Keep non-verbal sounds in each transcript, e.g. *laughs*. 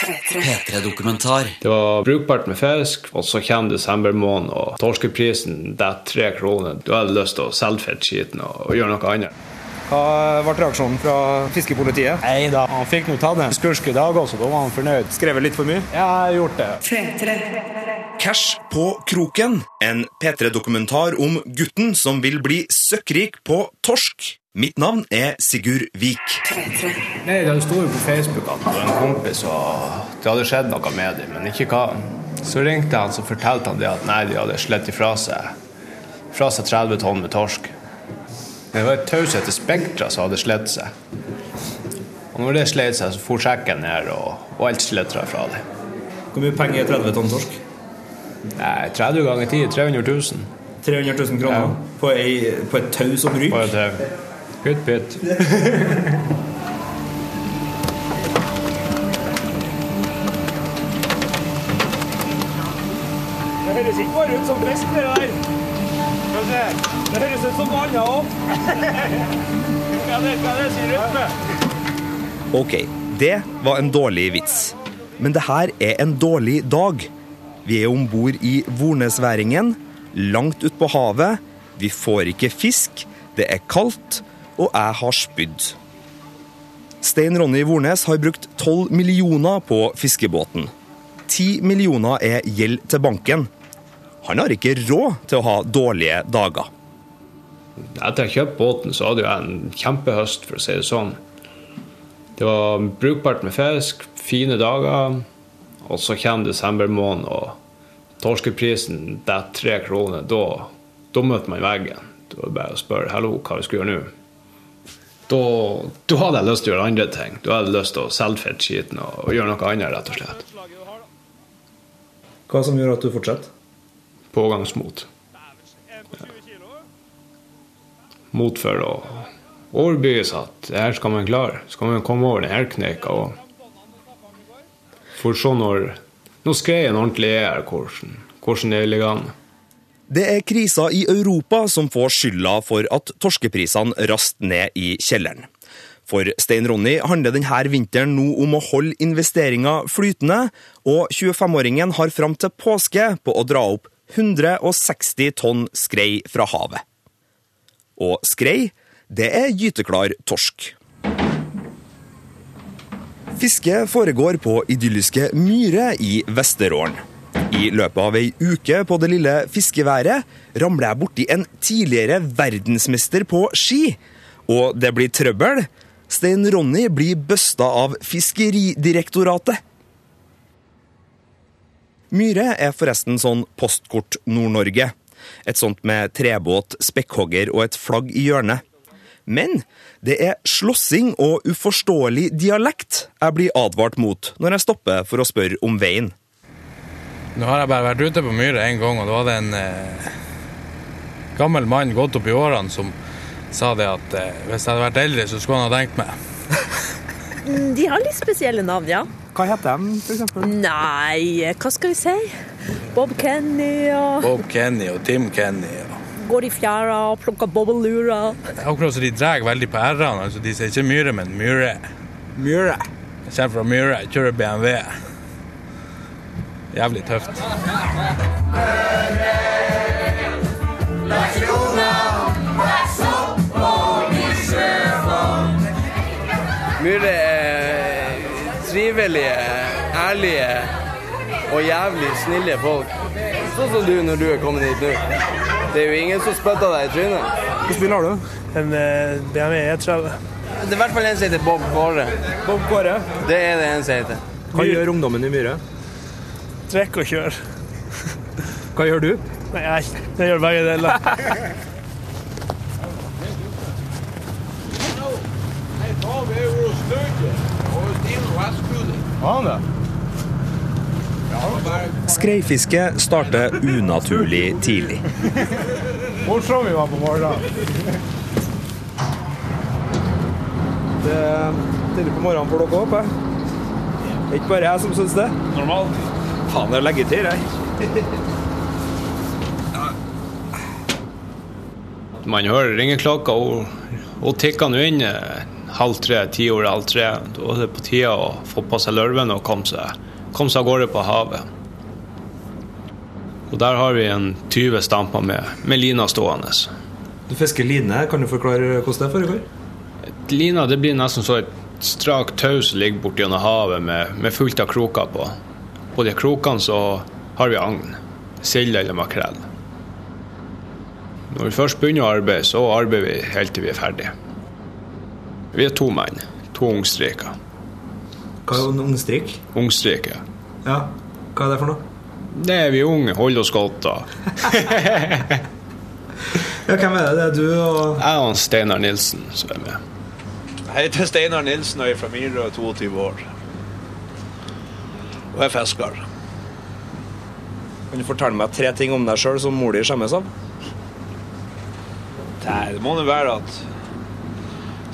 P3-dokumentar. Det var brukbart med fisk, og så kommer desembermåneden, og torskeprisen detter tre kroner. Du hadde lyst til å selge fettskiten og, og gjøre noe annet. Hva ble reaksjonen fra fiskepolitiet? Nei da, han fikk nå tatt en skursk i dag også, da var han fornøyd. Skrevet litt for mye? Ja, jeg har gjort det. Cash på kroken. En P3-dokumentar om gutten som vil bli søkkrik på torsk. Mitt navn er Sigurd Vik. Nei, Det sto jo på Facebook at det var en kompis, og det hadde skjedd noe med dem, men ikke hva. Så ringte han så fortalte han det at nei, de hadde slett ifra seg, fra seg 30 tonn med torsk. Det var et tau etter Spektra som hadde slett seg. Og når det slet seg, så for sjekken ned, og, og alt slitra fra det. Hvor mye penger er 30 tonn torsk? Nei, 30 ganger 10 300 000. 300 000 kroner Ja. på, ei, på et tau som ryker? Pytt pytt. Det høres ikke bare ut som fisk, det der. Det høres ut som noe annet òg. Er er? Ok, det var en dårlig vits. Men det her er en dårlig dag. Vi er om bord i Vornesværingen, langt ut på havet. Vi får ikke fisk, det er kaldt, og jeg har spydd. Stein Ronny Vornes har brukt 12 millioner på fiskebåten. 10 millioner er gjeld til banken. Han har ikke råd til å ha dårlige dager. Etter jeg kjøpte båten, så hadde jeg en kjempehøst, for å si det sånn. Det var brukbart med fisk, fine dager, og så kommer desembermåneden, og torskeprisen detter tre kroner. Da, da møter man veggen. Da er det bare å spørre hallo, hva vi skal gjøre nå. Da, da hadde jeg lyst til å gjøre andre ting. Da hadde jeg lyst til å selge fettskiten og, og gjøre noe annet, rett og slett. Hva som gjør at du fortsetter? Pågangsmot. Mot for å overbevise at her skal man klare. Skal man komme over denne kneika. Og for så når, når skreien ordentlig er her, hvordan, hvordan det ligger an. Det er krisa i Europa som får skylda for at torskeprisene rast ned i kjelleren. For Stein Ronny handler denne vinteren nå om å holde investeringer flytende, og 25-åringen har fram til påske på å dra opp 160 tonn skrei fra havet. Og skrei, det er gyteklar torsk. Fiske foregår på idylliske Myre i Vesterålen. I løpet av ei uke på det lille fiskeværet ramler jeg borti en tidligere verdensmester på ski. Og det blir trøbbel. Stein Ronny blir busta av Fiskeridirektoratet. Myre er forresten sånn postkort Nord-Norge. Et sånt med trebåt, spekkhogger og et flagg i hjørnet. Men det er slåssing og uforståelig dialekt jeg blir advart mot når jeg stopper for å spørre om veien. Nå har jeg bare vært ute på Myre en gang, og da var det en eh, gammel mann gått opp i årene som sa det at eh, hvis jeg hadde vært eldre, så skulle han ha tenkt meg. De har litt spesielle navn, ja. Hva heter de, eksempel? Nei, hva skal vi si? Bob Kenny og Bob Kenny og Tim Kenny. Og går i fjæra og plukker bobbelurer. akkurat som de drar veldig på r-ene. Altså, de sier ikke Myre, men Myre. Myre. Jeg kommer fra Myre, kjører BMW. Jævlig tøft. Myhre er trivelige, ærlige og jævlig snille folk. Sånn som du når du er kommet hit nå. Det er jo ingen som spytter deg i trynet. Hvilken bil har du? En eh, BMW E30. Det er i hvert fall en som heter Bob Kåre. Bob Kåre. Det er det en som heter. Hva gjør ungdommen i Myre? Trekk og kjøre. Hva gjør du? Nei, jeg, jeg gjør begge deler. Skreifiske starter unaturlig tidlig. Morsom vi var på morgenen. Det er tidlig på morgenen for dere òg, Det er ikke bare jeg som syns det. Normalt. Faen, jeg legger til, jeg. Man hører ringeklokka, og, hun tikker nå inn eh, halv tre, ti over halv tre. Da er det på tide å få på seg lørven og komme seg, komme seg av gårde på havet. Og der har vi en 20 stamper med, med lina stående. Du fisker line. Kan du forklare hvordan det foregår? Lina det blir nesten så et strakt tau som ligger borti gjennom havet med, med fullt av kroker på. På de krokene så har vi agn. Sild eller makrell. Når vi først begynner å arbeide, så arbeider vi helt til vi er ferdige. Vi er to menn. To ungstreker. Hva er ungstrek? Ungstrek, ja. Ja. Hva er det for noe? Det er vi unge, holder oss godt da. *laughs* Ja, hvem er det? Det er du og Jeg og Steinar Nilsen som er med. Jeg heter Steinar Nilsen og er fra og er 22 år. Og er fisker. Kan du fortelle meg tre ting om deg sjøl som mor di skjemmes av? Nei, det må nå være at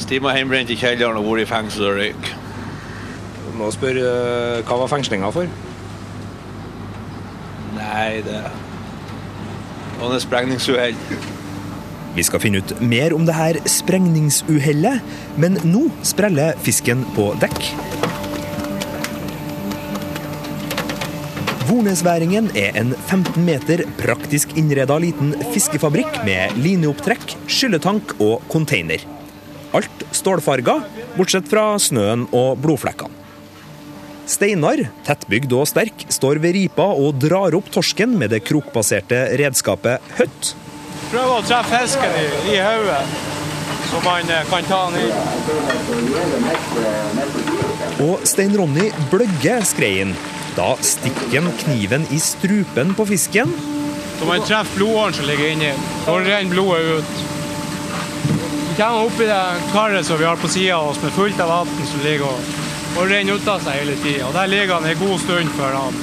Stima hjemmebrent i kjelleren og vært i fengsel og røyk. Må spørre eh, hva var fengslinga for? Nei, det var en sprengningsuhell. Vi skal finne ut mer om det her sprengningsuhellet, men nå spreller fisken på dekk. Vornesværingen er en 15 meter praktisk innreda liten fiskefabrikk med lineopptrekk, skylletank og container. Alt stålfarga, bortsett fra snøen og blodflekkene. Steinar, tettbygd og sterk, står ved ripa og drar opp torsken med det krokbaserte redskapet høtt. Prøv å treffe fisken i, i hodet, så man eh, kan ta den inn. Og Stein Ronny bløgger skreien. Da stikker han kniven i strupen på fisken, Så man treffer blodåren som ligger inni. Da renner blodet ut. Vi kommer oppi det karet som vi har på sida av oss med fullt av vann som ligger og, og renner ut av seg hele tida. Der ligger han en god stund før han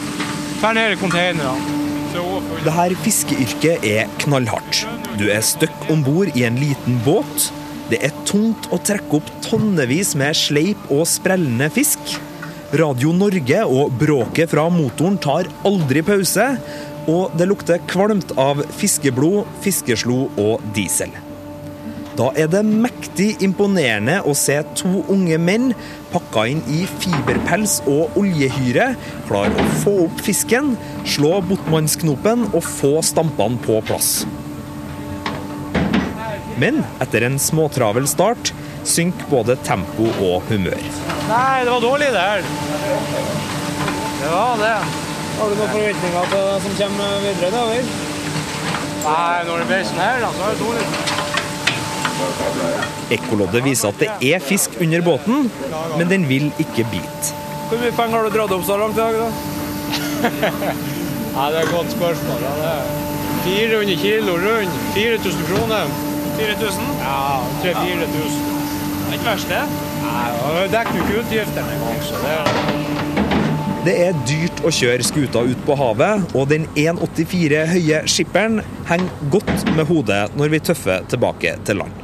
drar ned i containerne. Er her fiskeyrket er knallhardt. Du er støkk om bord i en liten båt. Det er tungt å trekke opp tonnevis med sleip og sprellende fisk. Radio Norge og bråket fra motoren tar aldri pause. Og det lukter kvalmt av fiskeblod, fiskeslo og diesel. Da er det mektig imponerende å se to unge menn pakka inn i fiberpels og oljehyre, klar å få opp fisken, slå botmannsknopen og få stampene på plass. Men etter en småtravel start synker både tempo og humør. Nei, det var dårlig det her. Det var det. Har du noen forventninger til det som kommer videre nedover? Nei, når det blir sånn her, da, så er det dårlig. Ekkoloddet viser at det er fisk under båten, men den vil ikke bite. Hvor mye penger har du dratt opp så langt i dag, da? *laughs* Nei, det er et godt spørsmål. Ja, det er 400 kilo rund. 4000 kroner. 4000? Ja, 3000-4000. Det er ikke verst, det. Nei, det dekker jo ikke utgiftene engang, så det er Det er dyrt å kjøre skuta ut på havet, og den 1,84 høye skipperen henger godt med hodet når vi tøffer tilbake til land.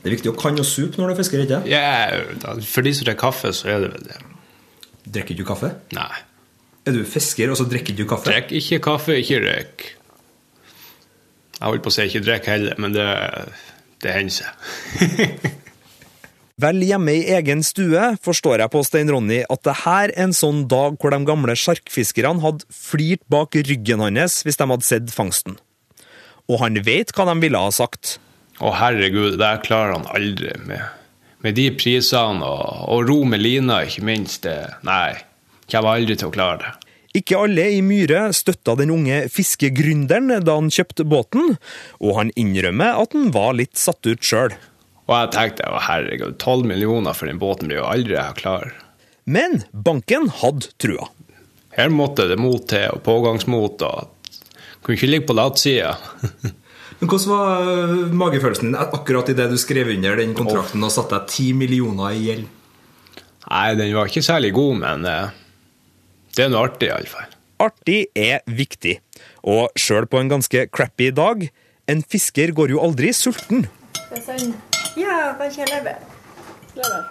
Det er viktig å kan å sup når du fisker, ikke Ja, for de som drikker kaffe, så er det vel det. Drikker du kaffe? Nei. Er du fisker, og så drikker du kaffe? Drikker ikke kaffe, ikke røyk. Jeg holdt på å si ikke drikk heller, men det, det hender seg. *laughs* Vel hjemme i egen stue forstår jeg på Stein Ronny at det her er en sånn dag hvor de gamle sjarkfiskerne hadde flirt bak ryggen hans hvis de hadde sett fangsten. Og han vet hva de ville ha sagt. Å herregud, det klarer han aldri med, med de prisene og, og ro med lina, ikke minst. Det, nei, kommer aldri til å klare det. Ikke alle i Myhre støtta den unge fiskegründeren da han kjøpte båten, og han innrømmer at han var litt satt ut sjøl. Og jeg tenkte å herregud, 12 millioner for den båten blir jo aldri jeg klar. Men banken hadde trua. Her måtte det mot til, og pågangsmot, og kunne ikke ligge på latsida. *laughs* Men Hvordan var øh, magefølelsen din akkurat idet du skrev under den kontrakten og satte deg 10 millioner i gjeld? Nei, den var ikke særlig god, men eh, det er noe artig, iallfall. Artig er viktig, og sjøl på en ganske crappy dag En fisker går jo aldri sulten. Sånn Ja, kanskje jeg lever. Lever.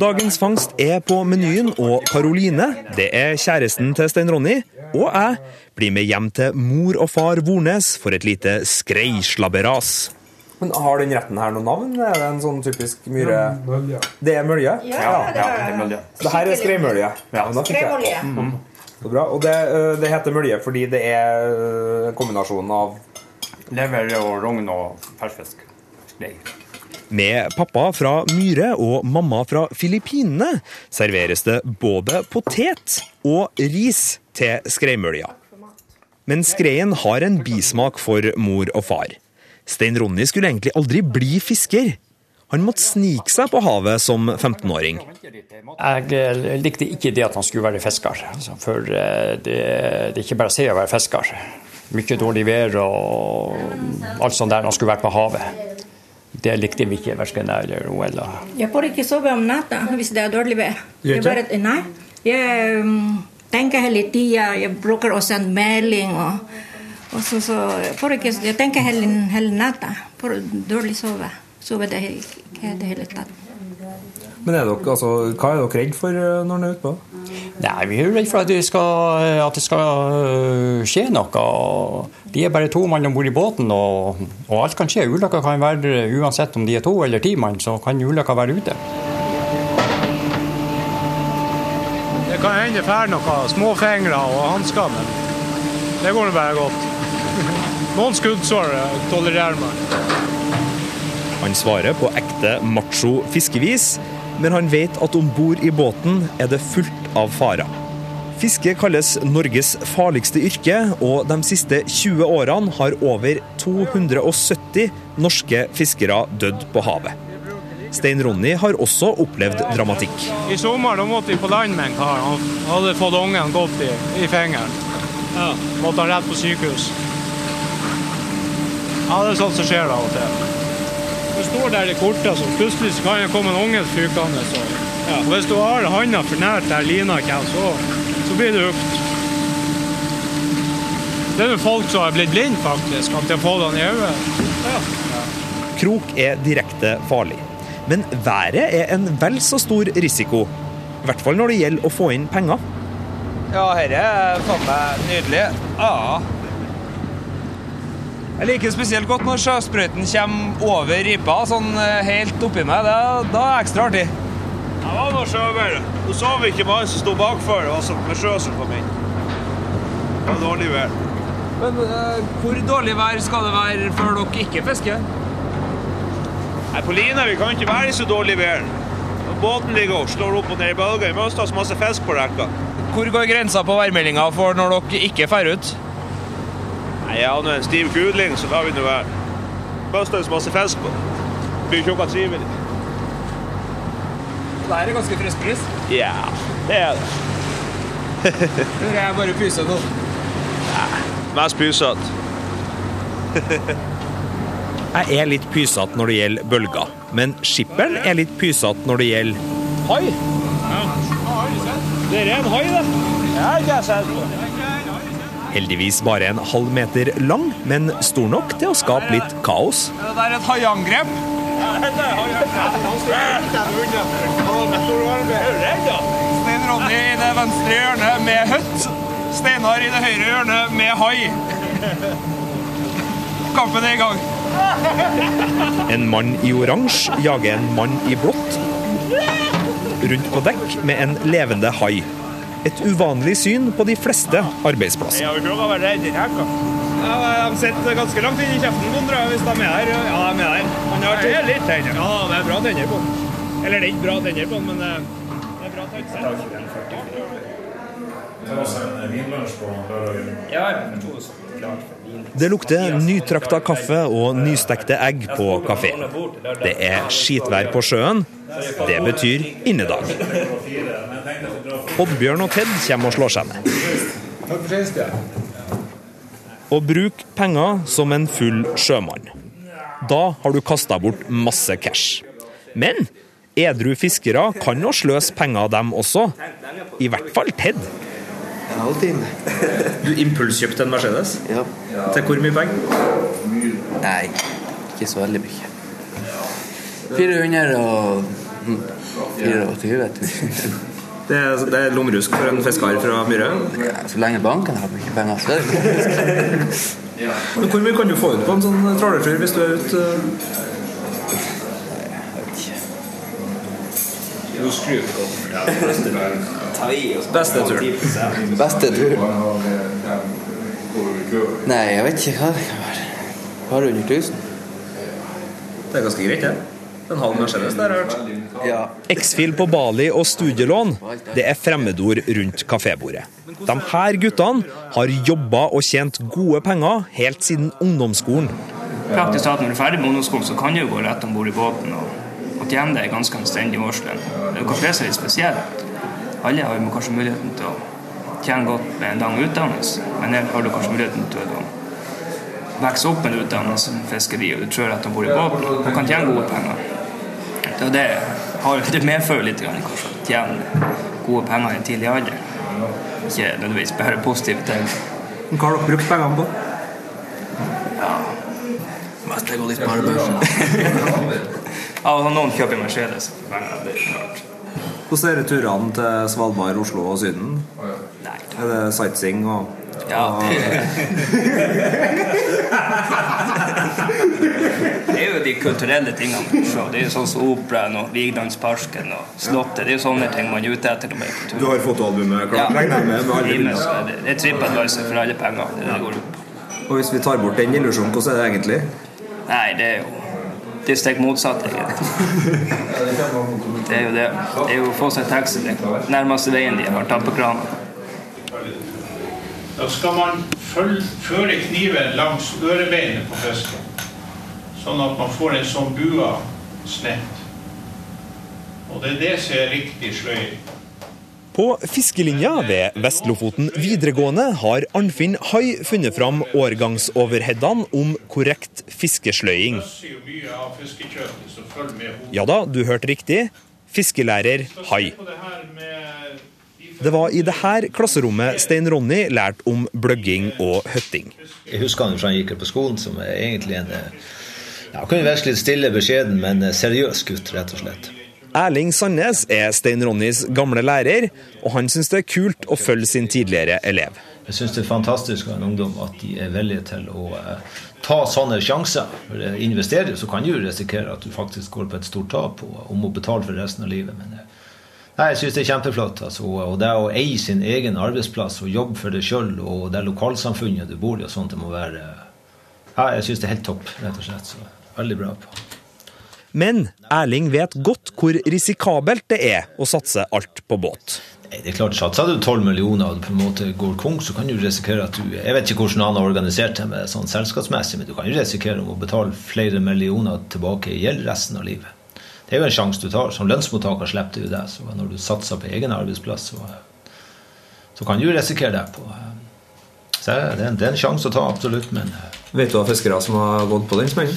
Dagens fangst er på menyen, og Karoline, det er kjæresten til Stein Ronny, og jeg blir med hjem til mor og far Vornes for et lite skreislabberas. Men Har den retten her noe navn? Er det en sånn typisk myre... Mølje. Det er mølje? Ja, det er mølje. Så det her er skreimølje? Ja, fikk Skreimølje. Mhm. Så bra. Og det, øh, det heter mølje fordi det er øh, kombinasjonen av Lever og rogn og ferskfisk. Med pappa fra Myre og mamma fra Filippinene serveres det både potet og ris til skreimølja. Men skreien har en bismak for mor og far. Stein Ronny skulle egentlig aldri bli fisker. Han måtte snike seg på havet som 15-åring. Jeg eh, likte ikke det at han skulle være fisker. altså, For eh, det, det er ikke bare å si å være fisker. Mye dårlig vær og alt sånt der når han skulle vært på havet. Det likte vi ikke, verken jeg eller hun. Eller. Jeg får ikke sove om natta hvis det er dårlig vær. Jeg bare, nei. Jeg um, tenker hele tida. Jeg bruker å sende melding. Og, og så, så jeg ikke, jeg tenker hele, hele natta. Får dårlig sove. Sove det ikke i det hele tatt. Men er dere, altså, hva er dere redd for øh, når dere er ute på? Nei, vi er redd for at det skal, at det skal øh, skje noe. De er bare to mann om bord i båten, og, og alt kan skje. Ulykka kan være uansett om de er to eller ti mann, så kan ulykka være ute. Det kan hende det noe små småfingre og hansker, men det går nå bare godt. Noen skuddsår tolererer man. Han svarer på ekte macho fiskevis, men han vet at om bord i båten er det fullt av farer. Fiske kalles Norges farligste yrke, og de siste 20 årene har over 270 norske fiskere dødd på havet. Stein Ronny har også opplevd dramatikk. I sommer da måtte vi på land med en kar. Han hadde fått ungen godt i, i fingeren. Ja. Måtte han rett på sykehus. Ja, det er sånt som skjer av og til. Du står der i korta, så plutselig så kan det komme en unge fykende. Ja. Hvis du har handa for nært der lina kommer, så, så blir det hooked. Det er jo folk som har blitt blind, faktisk. At de har fått den i øyet. Ja. Krok er direkte farlig. Men været er en vel så stor risiko. I hvert fall når det gjelder å få inn penger. Ja, dette er faen meg nydelig. Ja. Jeg liker spesielt godt når sjøsprøyten kommer over ripa, sånn eh, helt oppi meg. Da, da er det ekstra artig. Det var noe sjøvær. Nå så vi ikke mannen som sto bakfor og så med sjø som kom inn. Det var dårlig vær. Men eh, hvor dårlig vær skal det være før dere ikke fisker? Nei, på Line vi kan ikke være i så dårlig vær. Når båten ligger og slår opp og ned i bølger, vi må ha så masse fisk på rekka. Hvor går grensa på værmeldinga for når dere ikke drar ut? Nei, jeg har nå en stiv kudling, så lar vi nå være. Bøster så masse fisk på. Det blir noe trivelig. Det er er ganske frisk pris. Ja, det er det. *laughs* Eller er jeg bare pyse nå? Nei, Mest pysete. *laughs* Jeg er litt pysete når det gjelder bølger, men skipperen er litt pysete når det gjelder hai. Det er en hai, det. Ja, det har jeg sett på. Heldigvis bare en halv meter lang, men stor nok til å skape litt kaos. Det er et haiangrep? Stein Ronny i det venstre hjørnet med høtt. Steinar i det høyre hjørnet med hai. Kampen er i gang. En mann i oransje jager en mann i blått rundt på dekk med en levende hai. Et uvanlig syn på de fleste arbeidsplasser. Jeg har vært redd i rekka. Ja, de sitter ganske langt inn i kjeften på tror jeg, hvis de er her. Ja, de er der. Han har Det er litt tenner. Ja, det er bra tenner på den. Eller det er ikke bra tenner på den, men eh, det er bra tannsett. Det lukter nytrakta kaffe og nystekte egg på kafé. Det er skitvær på sjøen. Det betyr innedag. Oddbjørn og Ted kommer og slår seg ned. Å bruke penger som en full sjømann. Da har du kasta bort masse cash. Men edru fiskere kan jo sløse penger, dem også. I hvert fall Ted. En halvtime. *laughs* Du impulskjøpte en Mercedes? Ja. Til hvor mye penger? Nei, ikke så veldig mye. 400 og 24 000. *laughs* Det er, det er lommerusk for en fisker fra Myre. Ja, så lenge banken har mye penger, så er det. *laughs* Men hvor mye kan du få ut på en sånn trålertur hvis du er ute? Beste turen. Beste tur? Nei, jeg vet ikke hva det kan være. Par hundre tusen? Det er ganske greit, det. En halv Mercedes, det har jeg hørt. Ja. X-Fil på Bali og studielån, det er fremmedord rundt kafébordet. De her guttene har jobba og tjent gode penger helt siden ungdomsskolen. Praktisk talt når du er ferdig med ungdomsskolen, så kan du jo gå rett om bord i båten og, og tjene deg ganske anstendig årslønn. Det er jo kafé som er litt spesielt. Alle har jo kanskje muligheten til å tjene godt med en lang utdannelse, men her har du kanskje muligheten til å vokse opp med en utdannelse som fiskeri, og du tror at de bor i båten og kan tjene gode penger. Det, det, har, det medfører litt grann, kanskje å tjene gode penger i en tidlig alder. Ikke nødvendigvis bare positive ting. Hva har dere brukt pengene på? Mest jeg går litt på arbeid. Ja, noen kjøper Mercedes for det er klart. Hvordan er det turene til Svalbard, Oslo og Syden? Nei. Er det sightseeing og Ja. *laughs* Det er jo de kulturelle tingene. Det er jo sånn som operaen og Vigdansparken og Slottet. Det er jo sånne ting man er ute etter når man er på tur. Du har fotoalbumet klart, regner med? med alle Rimes, bildene. det, det er TripAdvisor for alle penger. Det er det det går ut på. Og hvis vi tar bort den illusjonen, hvordan er det egentlig? Nei, det er jo det er stikk motsatt, egentlig. Det er jo det. Det er jo å få seg taxi. Det nærmeste veien de har tatt på krana. Da skal man føl- føre kniven langs ørebeinet på fisken, sånn at man får en sånn bua snett. Og det er det som er riktig sløying. På fiskelinja ved Vest-Lofoten videregående har Arnfinn Hai funnet fram årgangsoverheadene om korrekt fiskesløying. Ja da, du hørte riktig. Fiskelærer Hai. Det var i dette klasserommet Stein Ronny lærte om bløgging og høtting. Jeg husker han fra han gikk på skolen, som er egentlig en eh, ja, kan være litt stille, beskjeden, men eh, seriøs gutt, rett og slett. Erling Sandnes er Stein Ronnys gamle lærer, og han syns det er kult å følge sin tidligere elev. Jeg syns det er fantastisk av en ungdom at de er villige til å eh, ta sånne sjanser. For å Investerer så kan du risikere at du faktisk går på et stort tap og, må betale for resten av livet. Men eh, nei, jeg syns det er kjempeflott. Altså, og det å eie sin egen arbeidsplass og jobbe for deg sjøl og det lokalsamfunnet du bor i, og sånt, det må være ja, Jeg syns det er helt topp, rett og slett. Så veldig bra på. Men Erling vet godt hvor risikabelt det er å satse alt på båt. Det er klart, Satser du 12 millioner og du på en måte går kong, så kan du risikere at du Jeg vet ikke hvordan han har organisert det med sånn selskapsmessig, men du kan jo risikere å betale flere millioner tilbake i gjeld resten av livet. Det er jo en sjanse du tar. Som lønnsmottaker slipper du det. Så når du satser på egen arbeidsplass, så, så kan du risikere det. på Så det er en, det er en sjanse å ta, absolutt. Men Vet du hva fiskere som har gått på den smellen?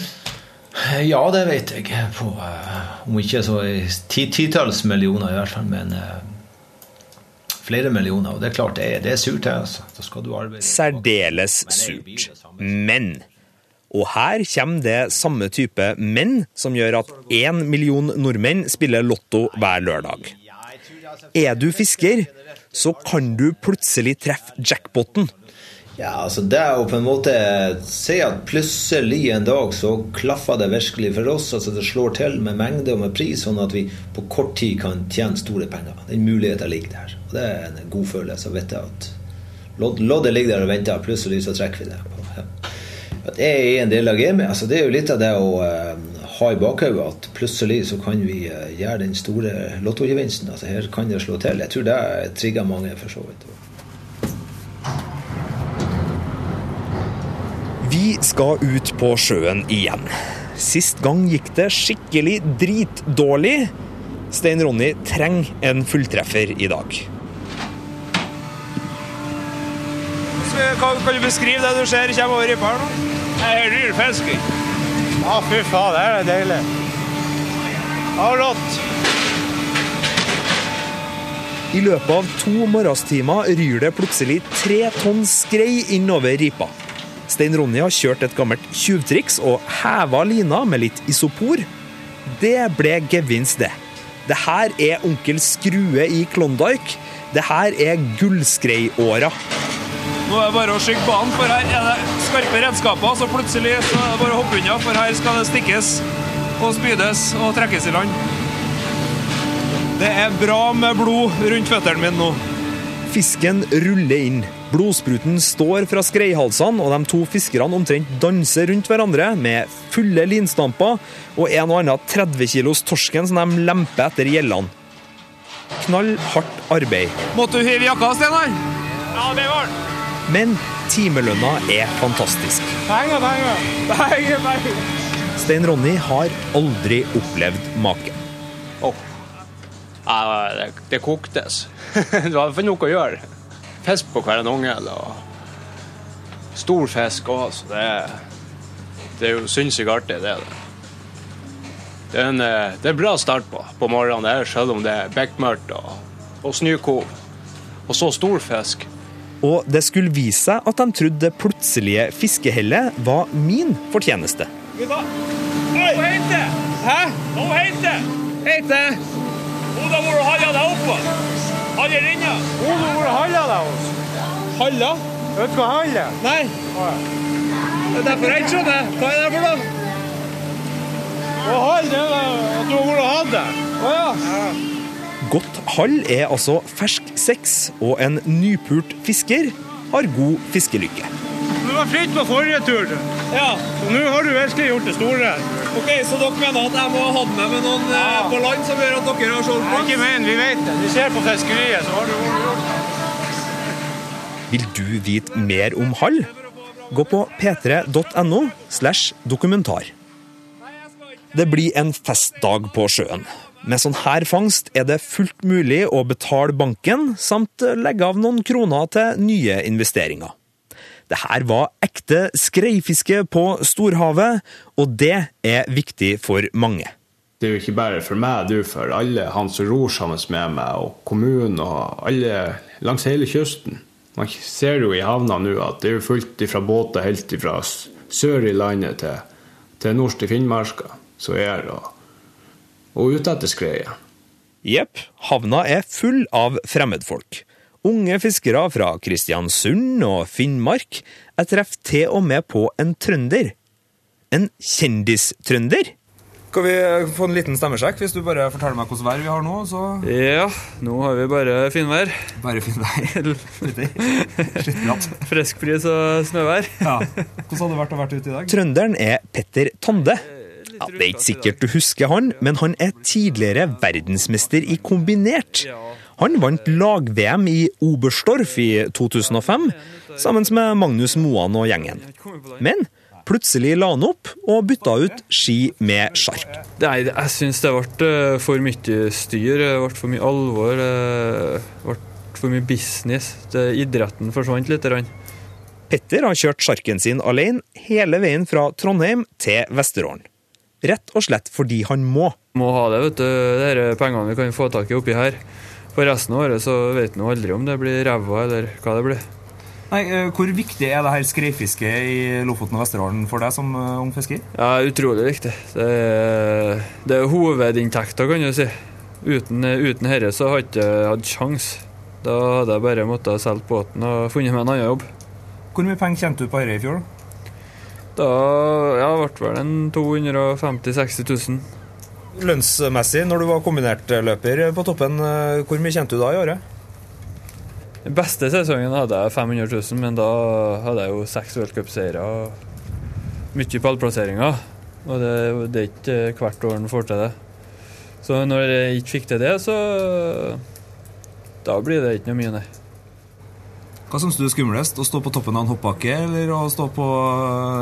Ja, det vet jeg. På, eh, om ikke så titalls millioner, i hvert fall. Men eh, flere millioner. Og det er klart, det er, det er surt, det. altså. Da skal du arbeide. Særdeles surt. Men Og her kommer det samme type menn som gjør at én million nordmenn spiller lotto hver lørdag. Er du fisker, så kan du plutselig treffe jackpoten. Ja, altså det å på en måte si at plutselig en dag så klaffer det virkelig for oss. altså Det slår til med mengde og med pris, sånn at vi på kort tid kan tjene store penger. Den muligheten ligger der. Og Det er en god følelse å vite at loddet ligger der og venter, plutselig så trekker vi det. Ja. Jeg er en del av gamet. altså Det er jo litt av det å eh, ha i bakhodet at plutselig så kan vi eh, gjøre den store lottogevinsten. altså Her kan det slå til. Jeg tror det trigger mange, for så vidt. Vi skal ut på sjøen igjen. Sist gang gikk det skikkelig dritdårlig. Stein Ronny trenger en fulltreffer i dag. Kan, kan du beskrive det du ser kommer over rippa her nå? Jeg er dyr fisking. Ja, fy faen, det er deilig. Avlott. I løpet av to morgenstimer ryr det plutselig tre tonn skrei innover ripa. Stein Ronny har kjørt et gammelt tjuvtriks og heva lina med litt isopor. Det ble gevinst, det. Det her er onkel Skrue i Klondyke. Det her er gullskreiåra. Nå er det bare å skygge banen, for her er det skarpe redskaper. Så plutselig så er det bare å hoppe unna, for her skal det stikkes og spydes og trekkes i land. Det er bra med blod rundt føttene mine nå. Fisken ruller inn. Blodspruten står fra skreihalsene, og de to fiskerne omtrent danser rundt hverandre med fulle linstamper og en og annen 30 kilos torsken som de lemper etter gjellene. Knall hardt arbeid. Måtte du hive jakka, Steinar? Ja, det var den. Men timelønna er fantastisk. Penger, penger. Penger, penger. Stein Ronny har aldri opplevd maken. Oh. det, det koktes. du har fått noe å gjøre. Fisk på hver en unge. Og stor fisk òg, så det, er- det er jo sinnssykt artig, det. det. Det er en eh, det er en bra start på, på morgenen, det er, selv om det er bekmørkt og, og snøkov. Og så stor fisk. Og det skulle vise seg at de trodde det plutselige fiskehellet var min fortjeneste. Gutta. Oi! Nå heter Hæ? Nå heter Heter Hun har vært og halla deg oppå. Haller hvor Hun har og halla deg hos. Halla? Vet du hva halla? er? Nei. Det er derfor jeg ikke skjønner. Hva er det for noe? Å hall, det er at du har vært og hatt det. Å ja. Godt hall er altså fersk sex, og en nypult fisker har god fiskelykke. Du var fritt på forrige tur. Ja, så nå har du virkelig gjort det store. Ok, Så dere mener at jeg må ha hatt med meg noen ja. på land som gjør at dere har plass? Ikke men, vi vet det. Vi ser på fiskeriet, så har du gjort. Vil du vite mer om hall? Gå på p3.no slash dokumentar. Det blir en festdag på sjøen. Med sånn her fangst er det fullt mulig å betale banken, samt legge av noen kroner til nye investeringer. Det her var ekte skreifiske på storhavet, og det er viktig for mange. Det er jo ikke bare for meg, det er jo for alle han som ror sammen med meg, og kommunen og alle langs hele kysten. Man ser jo i havna nå at det er fullt fra båter helt fra sør i landet til, til nord til Finnmarka, som er og, og ute etter skreiet. Jepp, havna er full av fremmedfolk. Unge fiskere fra Kristiansund og Finnmark. Jeg treffer til og med på en trønder. En kjendistrønder. Skal vi få en liten stemmesjekk, hvis du bare forteller meg hvordan vær vi har nå? så... Ja, nå har vi bare finvær. Bare finvær. Skittbratt. *laughs* Frisk bris og snøvær. Ja. Hvordan hadde det vært å være ute i dag? Trønderen er Petter Tande. Ja, det er ikke sikkert du husker han, men han er tidligere verdensmester i kombinert. Han vant lag-VM i Oberstdorf i 2005, sammen med Magnus Moan og gjengen. Men plutselig la han opp og bytta ut ski med sjark. Nei, jeg syns det ble eh, for mye styr, det ble for mye alvor, det ble for mye business. Det, idretten forsvant litt. Petter har kjørt sjarken sin alene hele veien fra Trondheim til Vesterålen. Rett og slett fordi han må. Må ha det, vet du, de er pengene vi kan få tak i oppi her. For resten av året så vet en aldri om det blir ræva eller hva det blir. Nei, eh, Hvor viktig er det her skreifisket i Lofoten og Vesterålen for deg som eh, ung fisker? Ja, utrolig viktig. Det er, det er hovedinntekta, kan du si. Uten, uten herre så hadde jeg ikke hatt sjans. Da hadde jeg bare måttet selge båten og funnet meg en annen jobb. Hvor mye penger tjente du på herre i fjor? Da ja, ble det vel en 250 000-60 000. Lønnsmessig, når du var kombinertløper på toppen, eh, hvor mye tjente du da i året? Den beste sesongen hadde jeg 500 000, men da hadde jeg jo seks worldcupseiere og mye pallplasseringer. Og det, det er ikke hvert år en får til det. Så når jeg ikke fikk til det, så Da blir det ikke noe mye, nei. Hva syns du er skumlest? Å stå på toppen av en hoppbakke eller å stå på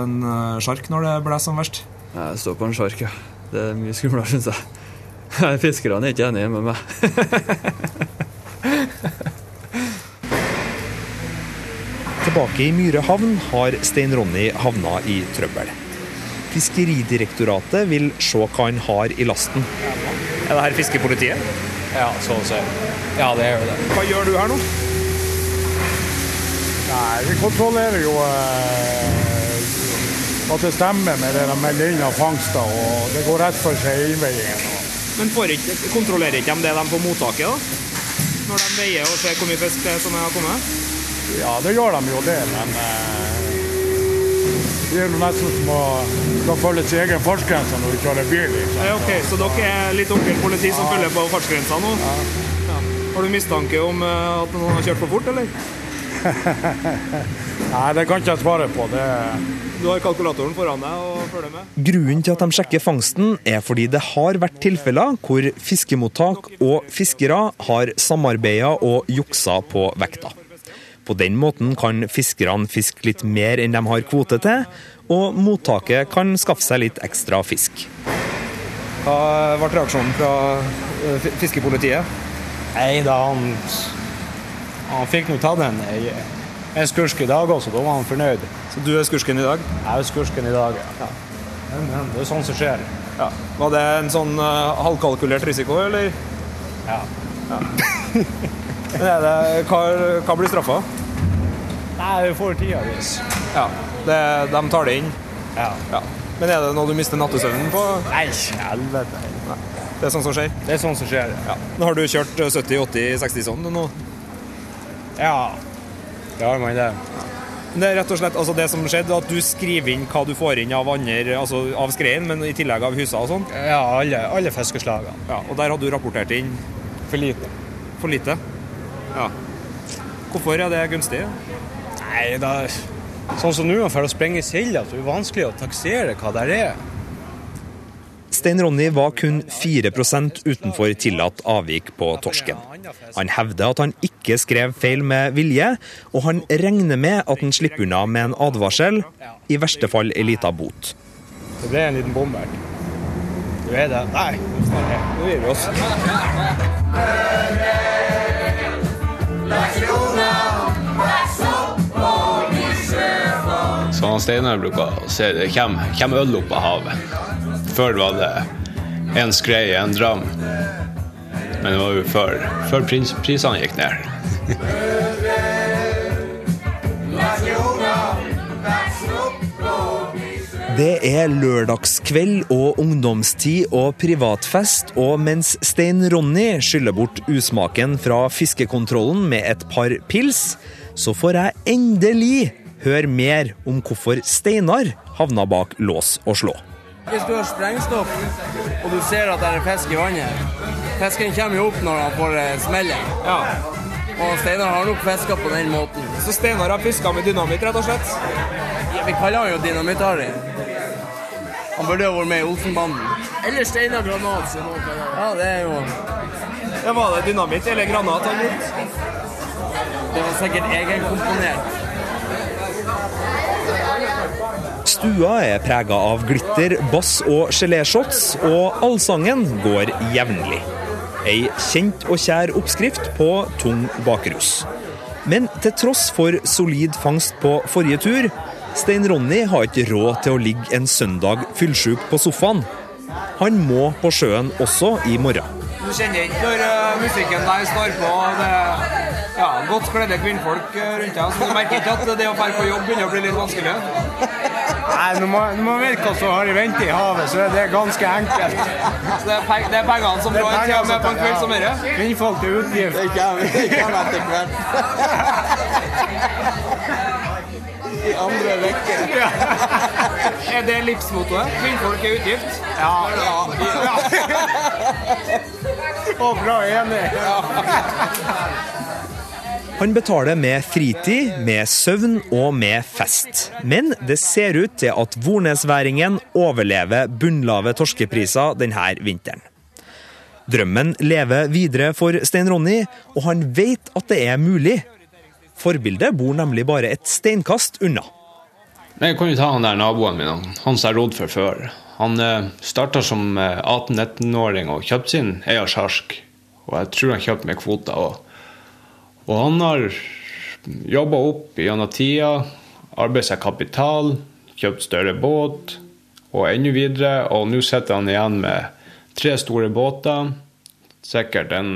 en eh, sjark når det blåser som verst? Jeg står på en sjark, ja. Det er mye skumlere, syns jeg. *laughs* Fiskerne er ikke enige med meg. *laughs* Tilbake i Myre havn har Stein Ronny havna i trøbbel. Fiskeridirektoratet vil se hva han har i lasten. Er det her fiskepolitiet? Ja, så ser jeg. Ja, det er jo det. Hva gjør du her nå? Nei, vi kontrollerer jo eh, at det stemmer med det de melder inn av fangster, og det går rett for seg innveiingen. Men ikke, kontrollerer ikke de det de får mottaket, da? Når de veier og ser hvor mye fisk det er som har kommet? Ja, det gjør de jo det, men eh, det er jo nesten som å skal følge sin egen fartsgrense når du kjører bil. Liksom. Ja, ok, Så dere er litt onkel politi som Ja. følger på fartsgrensa nå? Ja. Har du mistanke om eh, at noen har kjørt for fort, eller? *laughs* Nei, det kan ikke jeg svare på. Det, Du har kalkulatoren foran deg og følger med? Grunnen til at de sjekker fangsten, er fordi det har vært tilfeller hvor fiskemottak og fiskere har samarbeida og juksa på vekta. På den måten kan fiskerne fiske litt mer enn de har kvote til, og mottaket kan skaffe seg litt ekstra fisk. Hva ble reaksjonen fra eh, fiskepolitiet? Nei da, han, han fikk nå tatt en, en skursk i dag også, da var han fornøyd. Så du er skursken i dag? Jeg er skursken i dag, ja. Men, men det er sånn som skjer. Ja. Var det en sånn uh, halvkalkulert risiko, eller? Ja. Er det, hva, hva blir straffa? Nei, du får tida hvis. Ja, det, de tar det inn? Ja. Men er det noe du mister nattesøvnen på? Nei, helvete. Nei. Det er sånn som skjer? Det er sånn som skjer, ja. Nå har du kjørt eh, 70-80-60 sånn du nå? Ja, har man det. Det er rett og slett altså det som skjedde, at du skriver inn hva du får inn av andre, altså av skreien, men i tillegg av huser og sånn? Ja, alle, alle fiskeslagene. Ja, og der hadde du rapportert inn? For lite. For lite? Ja. Hvorfor er det gunstig? Nei, det er sånn som nå for å sprenge silda, så er det vanskelig å taksere hva det er. Stein Ronny var kun 4% utenfor tillatt avvik på torsken. Han hevder at han ikke skrev feil med vilje, og han regner med at han slipper unna med en advarsel, i verste fall ei lita bot. Det ble en liten bombert. Du er det? Nei, nå gir vi oss. Så han Steinar bruker å si det kommer, kommer øl opp av havet. Før var det en skrei, en dram. Men det var jo før, før pris, prisene gikk ned. *laughs* Det er lørdagskveld og ungdomstid og privatfest, og mens Stein Ronny skyller bort usmaken fra fiskekontrollen med et par pils, så får jeg endelig høre mer om hvorfor Steinar havna bak lås og slå. Hvis du har sprengstoff, og du ser at det er fisk i vannet Fisken kommer jo opp når han får smellet. Ja. Og Steinar har nok fiska på den måten. Så Steinar har fiska med dynamitt, rett og slett? Ja, vi kaller han jo Dynamitt-Harry. Han burde jo vært med i Olsenbanden. Eller Steinar Granat, som kaller. Ja, det er jo Ja, Var det dynamitt eller granat han brukte? Det var sikkert egenkomponert. Stua er prega av glitter, bass og geléshots, og allsangen går jevnlig. Ei kjent og kjær oppskrift på tung bakrus. Men til tross for solid fangst på forrige tur, Stein Ronny har ikke råd til å ligge en søndag fyllsjuk på sofaen. Han må på sjøen også i morgen. Du kjenner ikke når eh, musikken der står på det ja, godt kledde kvinnfolk eh, rundt deg, så du merker ikke at det å dra på jobb begynner å bli litt vanskelig? Nei, når man, når man vet hva som har i vente i havet, så er det ganske enkelt. *laughs* Så det er, peng, det er pengene som drar til og med på en kveld som dette? Kvinnfolk til utgift. Det kommer, etter hvert. *laughs* I andre rekke. Er det livsmottoet? Kvinnfolk er utgift? Ja. *laughs* Og bra enig. Han betaler med fritid, med søvn og med fest. Men det ser ut til at vornesværingen overlever bunnlave torskepriser denne vinteren. Drømmen lever videre for Stein Ronny, og han vet at det er mulig. Forbildet bor nemlig bare et steinkast unna. Jeg kan jo ta han der naboen min, han- som jeg rodde for før. Han eh, starta som eh, 18-19-åring og kjøpte sin egen sjark. Og jeg tror han kjøpte med kvoter. Og, og han har jobba opp gjennom tida, arbeidet seg kapital, kjøpt større båt og enda videre. Og nå sitter han igjen med tre store båter, sikkert en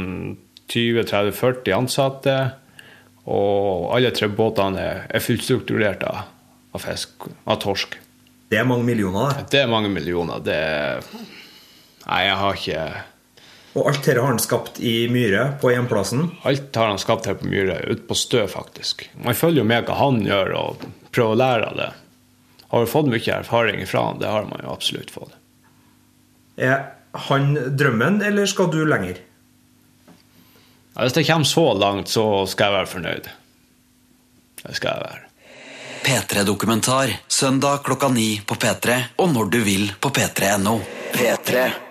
20-30-40 ansatte. Og alle tre båtene er, er fullstrukturert av, av fisk, av torsk. Det er mange millioner, det? Det er mange millioner. Det er Nei, jeg har ikke Og alt dette har han skapt i Myhre, på hjemplassen? Alt har han skapt her på Myhre, ute på Stø, faktisk. Man følger jo med hva han gjør, og prøver å lære av det. Har du fått mye erfaring ifra han, det har man jo absolutt fått. Er han drømmen, eller skal du lenger? Ja, hvis det kommer så langt, så skal jeg være fornøyd. Det skal jeg være. P3-dokumentar søndag klokka ni på P3 og når du vil på p3.no. P3.